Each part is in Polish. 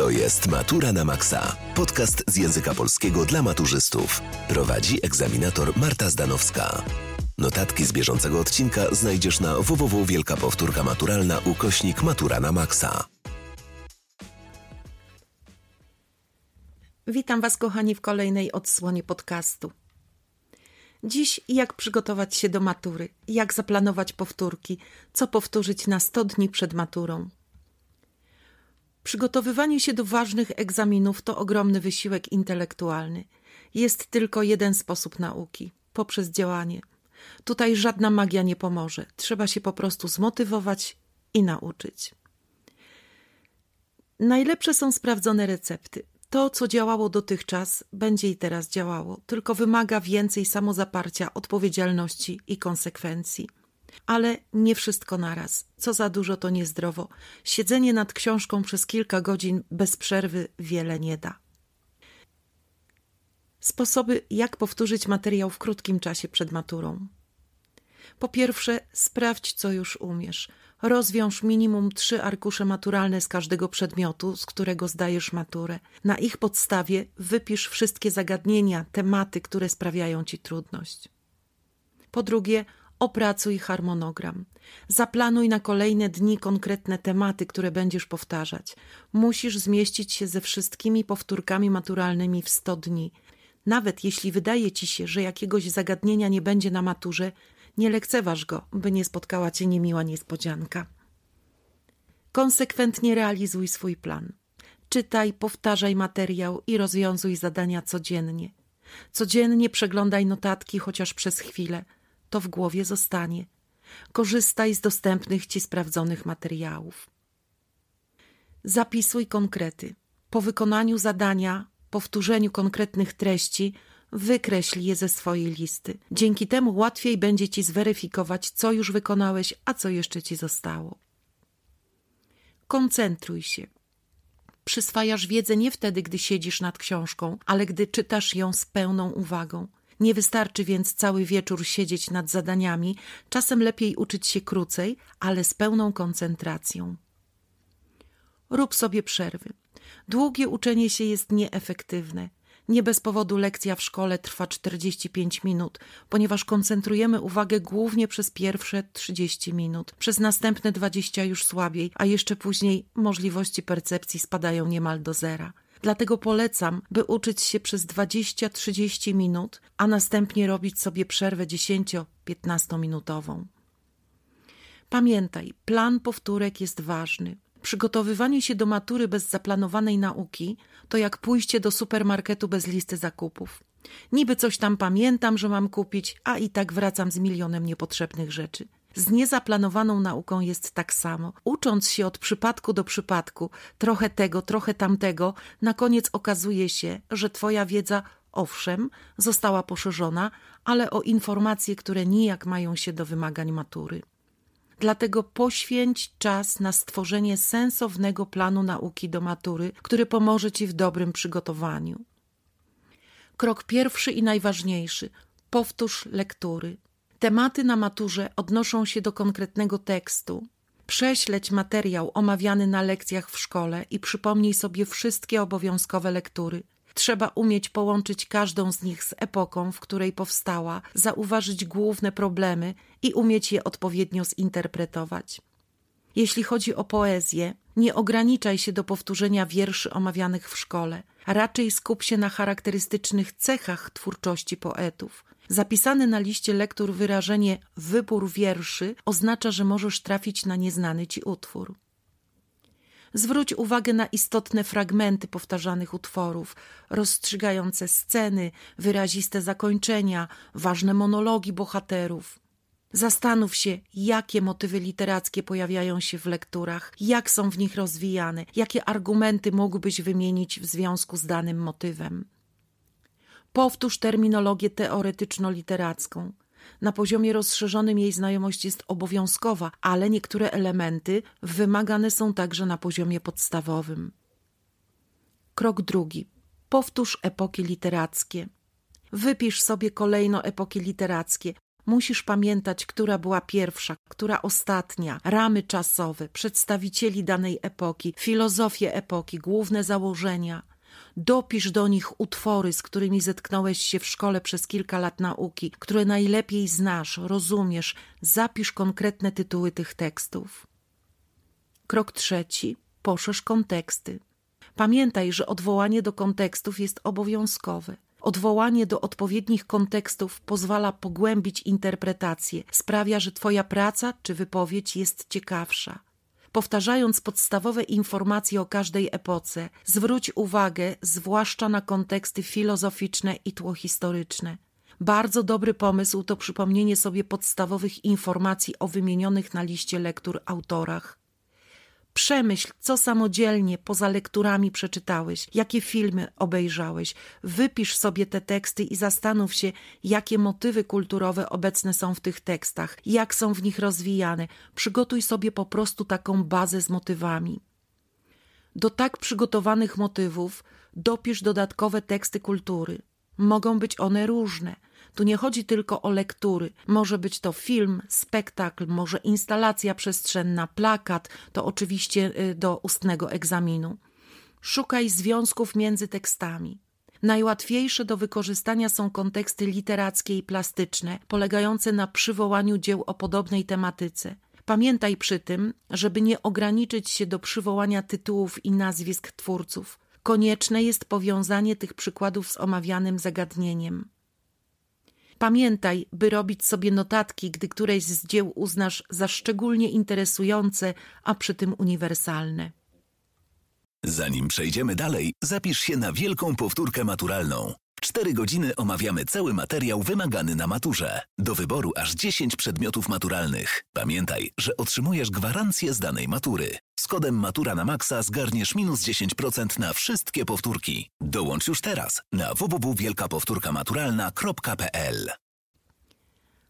To jest Matura na Maxa. Podcast z języka polskiego dla maturzystów. Prowadzi egzaminator Marta Zdanowska. Notatki z bieżącego odcinka znajdziesz na www Wielka Powtórka Maturalna ukośnik Matura na Maxa. Witam Was, kochani, w kolejnej odsłonie podcastu. Dziś jak przygotować się do matury, jak zaplanować powtórki, co powtórzyć na 100 dni przed maturą. Przygotowywanie się do ważnych egzaminów to ogromny wysiłek intelektualny. Jest tylko jeden sposób nauki poprzez działanie. Tutaj żadna magia nie pomoże. Trzeba się po prostu zmotywować i nauczyć. Najlepsze są sprawdzone recepty. To, co działało dotychczas, będzie i teraz działało, tylko wymaga więcej samozaparcia, odpowiedzialności i konsekwencji. Ale nie wszystko naraz. Co za dużo, to niezdrowo. Siedzenie nad książką przez kilka godzin bez przerwy wiele nie da. Sposoby, jak powtórzyć materiał w krótkim czasie przed maturą. Po pierwsze, sprawdź, co już umiesz. Rozwiąż minimum trzy arkusze maturalne z każdego przedmiotu, z którego zdajesz maturę. Na ich podstawie wypisz wszystkie zagadnienia, tematy, które sprawiają ci trudność. Po drugie, opracuj harmonogram. Zaplanuj na kolejne dni konkretne tematy, które będziesz powtarzać. Musisz zmieścić się ze wszystkimi powtórkami maturalnymi w 100 dni. Nawet jeśli wydaje ci się, że jakiegoś zagadnienia nie będzie na maturze, nie lekceważ go, by nie spotkała cię niemiła niespodzianka. Konsekwentnie realizuj swój plan. Czytaj, powtarzaj materiał i rozwiązuj zadania codziennie. Codziennie przeglądaj notatki chociaż przez chwilę. To w głowie zostanie. Korzystaj z dostępnych ci sprawdzonych materiałów. Zapisuj konkrety. Po wykonaniu zadania, powtórzeniu konkretnych treści, Wykreśl je ze swojej listy. Dzięki temu łatwiej będzie ci zweryfikować, co już wykonałeś, a co jeszcze ci zostało. Koncentruj się. Przyswajasz wiedzę nie wtedy, gdy siedzisz nad książką, ale gdy czytasz ją z pełną uwagą. Nie wystarczy więc cały wieczór siedzieć nad zadaniami, czasem lepiej uczyć się krócej, ale z pełną koncentracją. Rób sobie przerwy. Długie uczenie się jest nieefektywne. Nie bez powodu lekcja w szkole trwa 45 minut, ponieważ koncentrujemy uwagę głównie przez pierwsze 30 minut, przez następne 20 już słabiej, a jeszcze później możliwości percepcji spadają niemal do zera. Dlatego polecam, by uczyć się przez 20-30 minut, a następnie robić sobie przerwę 10-15 minutową. Pamiętaj, plan powtórek jest ważny. Przygotowywanie się do matury bez zaplanowanej nauki to jak pójście do supermarketu bez listy zakupów. Niby coś tam pamiętam, że mam kupić, a i tak wracam z milionem niepotrzebnych rzeczy. Z niezaplanowaną nauką jest tak samo. Ucząc się od przypadku do przypadku, trochę tego, trochę tamtego, na koniec okazuje się, że Twoja wiedza, owszem, została poszerzona, ale o informacje, które nijak mają się do wymagań matury. Dlatego poświęć czas na stworzenie sensownego planu nauki do matury, który pomoże Ci w dobrym przygotowaniu. Krok pierwszy i najważniejszy: powtórz lektury. Tematy na maturze odnoszą się do konkretnego tekstu. Prześleć materiał omawiany na lekcjach w szkole i przypomnij sobie wszystkie obowiązkowe lektury. Trzeba umieć połączyć każdą z nich z epoką, w której powstała, zauważyć główne problemy i umieć je odpowiednio zinterpretować. Jeśli chodzi o poezję, nie ograniczaj się do powtórzenia wierszy omawianych w szkole, raczej skup się na charakterystycznych cechach twórczości poetów. Zapisane na liście lektur wyrażenie wybór wierszy oznacza, że możesz trafić na nieznany ci utwór. Zwróć uwagę na istotne fragmenty powtarzanych utworów, rozstrzygające sceny, wyraziste zakończenia, ważne monologi bohaterów. Zastanów się, jakie motywy literackie pojawiają się w lekturach, jak są w nich rozwijane, jakie argumenty mógłbyś wymienić w związku z danym motywem. Powtórz terminologię teoretyczno-literacką. Na poziomie rozszerzonym jej znajomość jest obowiązkowa, ale niektóre elementy wymagane są także na poziomie podstawowym. Krok drugi. Powtórz epoki literackie. Wypisz sobie kolejno epoki literackie. Musisz pamiętać, która była pierwsza, która ostatnia, ramy czasowe, przedstawicieli danej epoki, filozofię epoki, główne założenia. Dopisz do nich utwory, z którymi zetknąłeś się w szkole przez kilka lat nauki, które najlepiej znasz, rozumiesz. Zapisz konkretne tytuły tych tekstów. Krok trzeci. Poszerz konteksty. Pamiętaj, że odwołanie do kontekstów jest obowiązkowe. Odwołanie do odpowiednich kontekstów pozwala pogłębić interpretację, sprawia, że Twoja praca czy wypowiedź jest ciekawsza. Powtarzając podstawowe informacje o każdej epoce, zwróć uwagę zwłaszcza na konteksty filozoficzne i tło historyczne. Bardzo dobry pomysł to przypomnienie sobie podstawowych informacji o wymienionych na liście lektur autorach. Przemyśl, co samodzielnie poza lekturami przeczytałeś, jakie filmy obejrzałeś. Wypisz sobie te teksty i zastanów się, jakie motywy kulturowe obecne są w tych tekstach, jak są w nich rozwijane. Przygotuj sobie po prostu taką bazę z motywami. Do tak przygotowanych motywów dopisz dodatkowe teksty kultury. Mogą być one różne – tu nie chodzi tylko o lektury. Może być to film, spektakl, może instalacja przestrzenna, plakat, to oczywiście y, do ustnego egzaminu. Szukaj związków między tekstami. Najłatwiejsze do wykorzystania są konteksty literackie i plastyczne, polegające na przywołaniu dzieł o podobnej tematyce. Pamiętaj przy tym, żeby nie ograniczyć się do przywołania tytułów i nazwisk twórców. Konieczne jest powiązanie tych przykładów z omawianym zagadnieniem. Pamiętaj, by robić sobie notatki, gdy któreś z dzieł uznasz za szczególnie interesujące, a przy tym uniwersalne. Zanim przejdziemy dalej, zapisz się na wielką powtórkę maturalną. 4 godziny omawiamy cały materiał wymagany na maturze. Do wyboru aż 10 przedmiotów maturalnych. Pamiętaj, że otrzymujesz gwarancję z danej matury. Kodem Matura na Maxa zgarniesz minus 10% na wszystkie powtórki. Dołącz już teraz na www.wielkapowtórkamaturalna.pl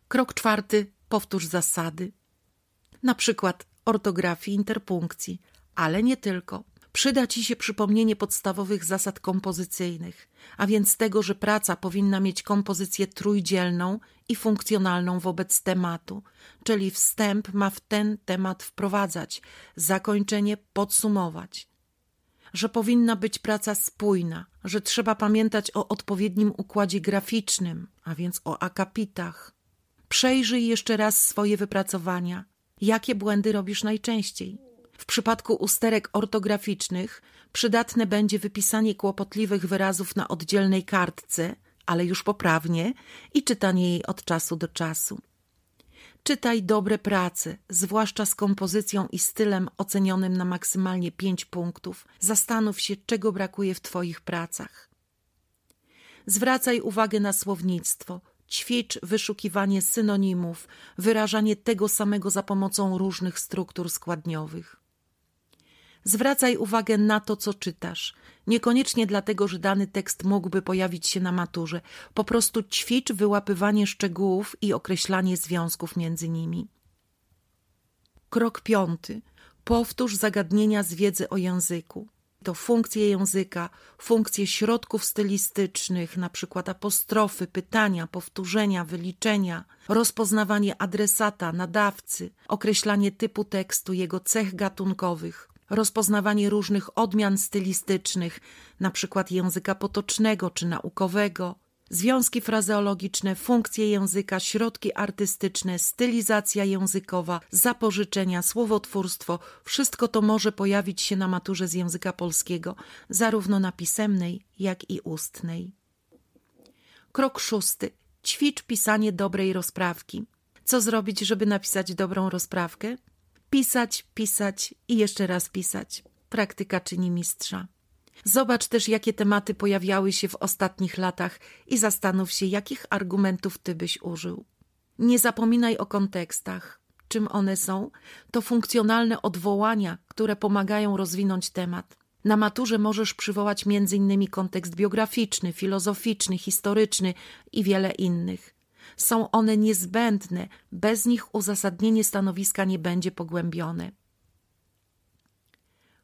Krok czwarty. Powtórz zasady. Na przykład ortografii, interpunkcji, ale nie tylko przyda Ci się przypomnienie podstawowych zasad kompozycyjnych, a więc tego, że praca powinna mieć kompozycję trójdzielną i funkcjonalną wobec tematu, czyli wstęp ma w ten temat wprowadzać, zakończenie podsumować. Że powinna być praca spójna, że trzeba pamiętać o odpowiednim układzie graficznym, a więc o akapitach. Przejrzyj jeszcze raz swoje wypracowania. Jakie błędy robisz najczęściej? W przypadku usterek ortograficznych przydatne będzie wypisanie kłopotliwych wyrazów na oddzielnej kartce, ale już poprawnie, i czytanie jej od czasu do czasu. Czytaj dobre prace, zwłaszcza z kompozycją i stylem ocenionym na maksymalnie pięć punktów. Zastanów się, czego brakuje w Twoich pracach. Zwracaj uwagę na słownictwo, ćwicz wyszukiwanie synonimów, wyrażanie tego samego za pomocą różnych struktur składniowych. Zwracaj uwagę na to, co czytasz. Niekoniecznie dlatego, że dany tekst mógłby pojawić się na maturze. Po prostu ćwicz wyłapywanie szczegółów i określanie związków między nimi. Krok piąty. Powtórz zagadnienia z wiedzy o języku. To funkcje języka, funkcje środków stylistycznych, na przykład apostrofy, pytania, powtórzenia, wyliczenia, rozpoznawanie adresata, nadawcy, określanie typu tekstu, jego cech gatunkowych, rozpoznawanie różnych odmian stylistycznych, przykład języka potocznego czy naukowego, związki frazeologiczne, funkcje języka, środki artystyczne, stylizacja językowa, zapożyczenia, słowotwórstwo wszystko to może pojawić się na maturze z języka polskiego, zarówno na pisemnej, jak i ustnej. Krok szósty. Ćwicz pisanie dobrej rozprawki. Co zrobić, żeby napisać dobrą rozprawkę? Pisać, pisać i jeszcze raz pisać. Praktyka czyni mistrza. Zobacz też, jakie tematy pojawiały się w ostatnich latach i zastanów się, jakich argumentów ty byś użył. Nie zapominaj o kontekstach. Czym one są? To funkcjonalne odwołania, które pomagają rozwinąć temat. Na maturze możesz przywołać m.in. kontekst biograficzny, filozoficzny, historyczny i wiele innych. Są one niezbędne, bez nich uzasadnienie stanowiska nie będzie pogłębione.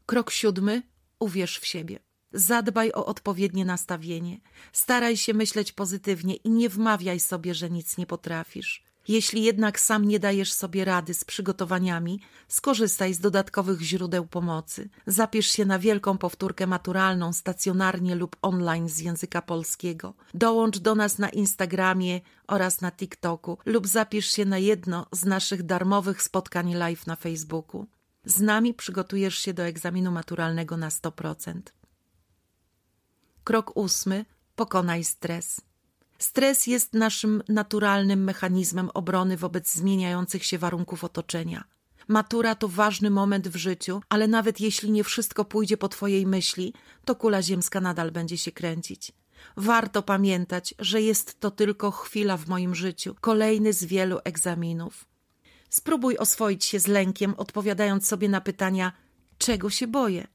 Krok siódmy: uwierz w siebie. Zadbaj o odpowiednie nastawienie. Staraj się myśleć pozytywnie i nie wmawiaj sobie, że nic nie potrafisz. Jeśli jednak sam nie dajesz sobie rady z przygotowaniami, skorzystaj z dodatkowych źródeł pomocy. Zapisz się na wielką powtórkę maturalną stacjonarnie lub online z języka polskiego. Dołącz do nas na Instagramie oraz na TikToku lub zapisz się na jedno z naszych darmowych spotkań live na Facebooku. Z nami przygotujesz się do egzaminu maturalnego na 100%. Krok ósmy. Pokonaj stres. Stres jest naszym naturalnym mechanizmem obrony wobec zmieniających się warunków otoczenia. Matura to ważny moment w życiu, ale nawet jeśli nie wszystko pójdzie po Twojej myśli, to kula ziemska nadal będzie się kręcić. Warto pamiętać, że jest to tylko chwila w moim życiu, kolejny z wielu egzaminów. Spróbuj oswoić się z lękiem, odpowiadając sobie na pytania: czego się boję?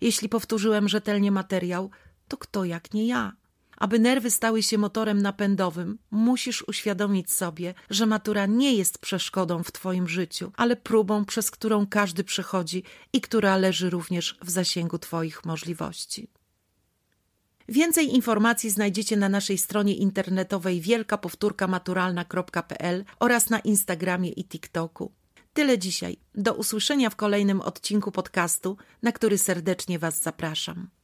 Jeśli powtórzyłem rzetelnie materiał, to kto jak nie ja? Aby nerwy stały się motorem napędowym, musisz uświadomić sobie, że matura nie jest przeszkodą w Twoim życiu, ale próbą, przez którą każdy przechodzi i która leży również w zasięgu Twoich możliwości. Więcej informacji znajdziecie na naszej stronie internetowej wielkapowtórkamaturalna.pl oraz na Instagramie i TikToku. Tyle dzisiaj. Do usłyszenia w kolejnym odcinku podcastu, na który serdecznie Was zapraszam.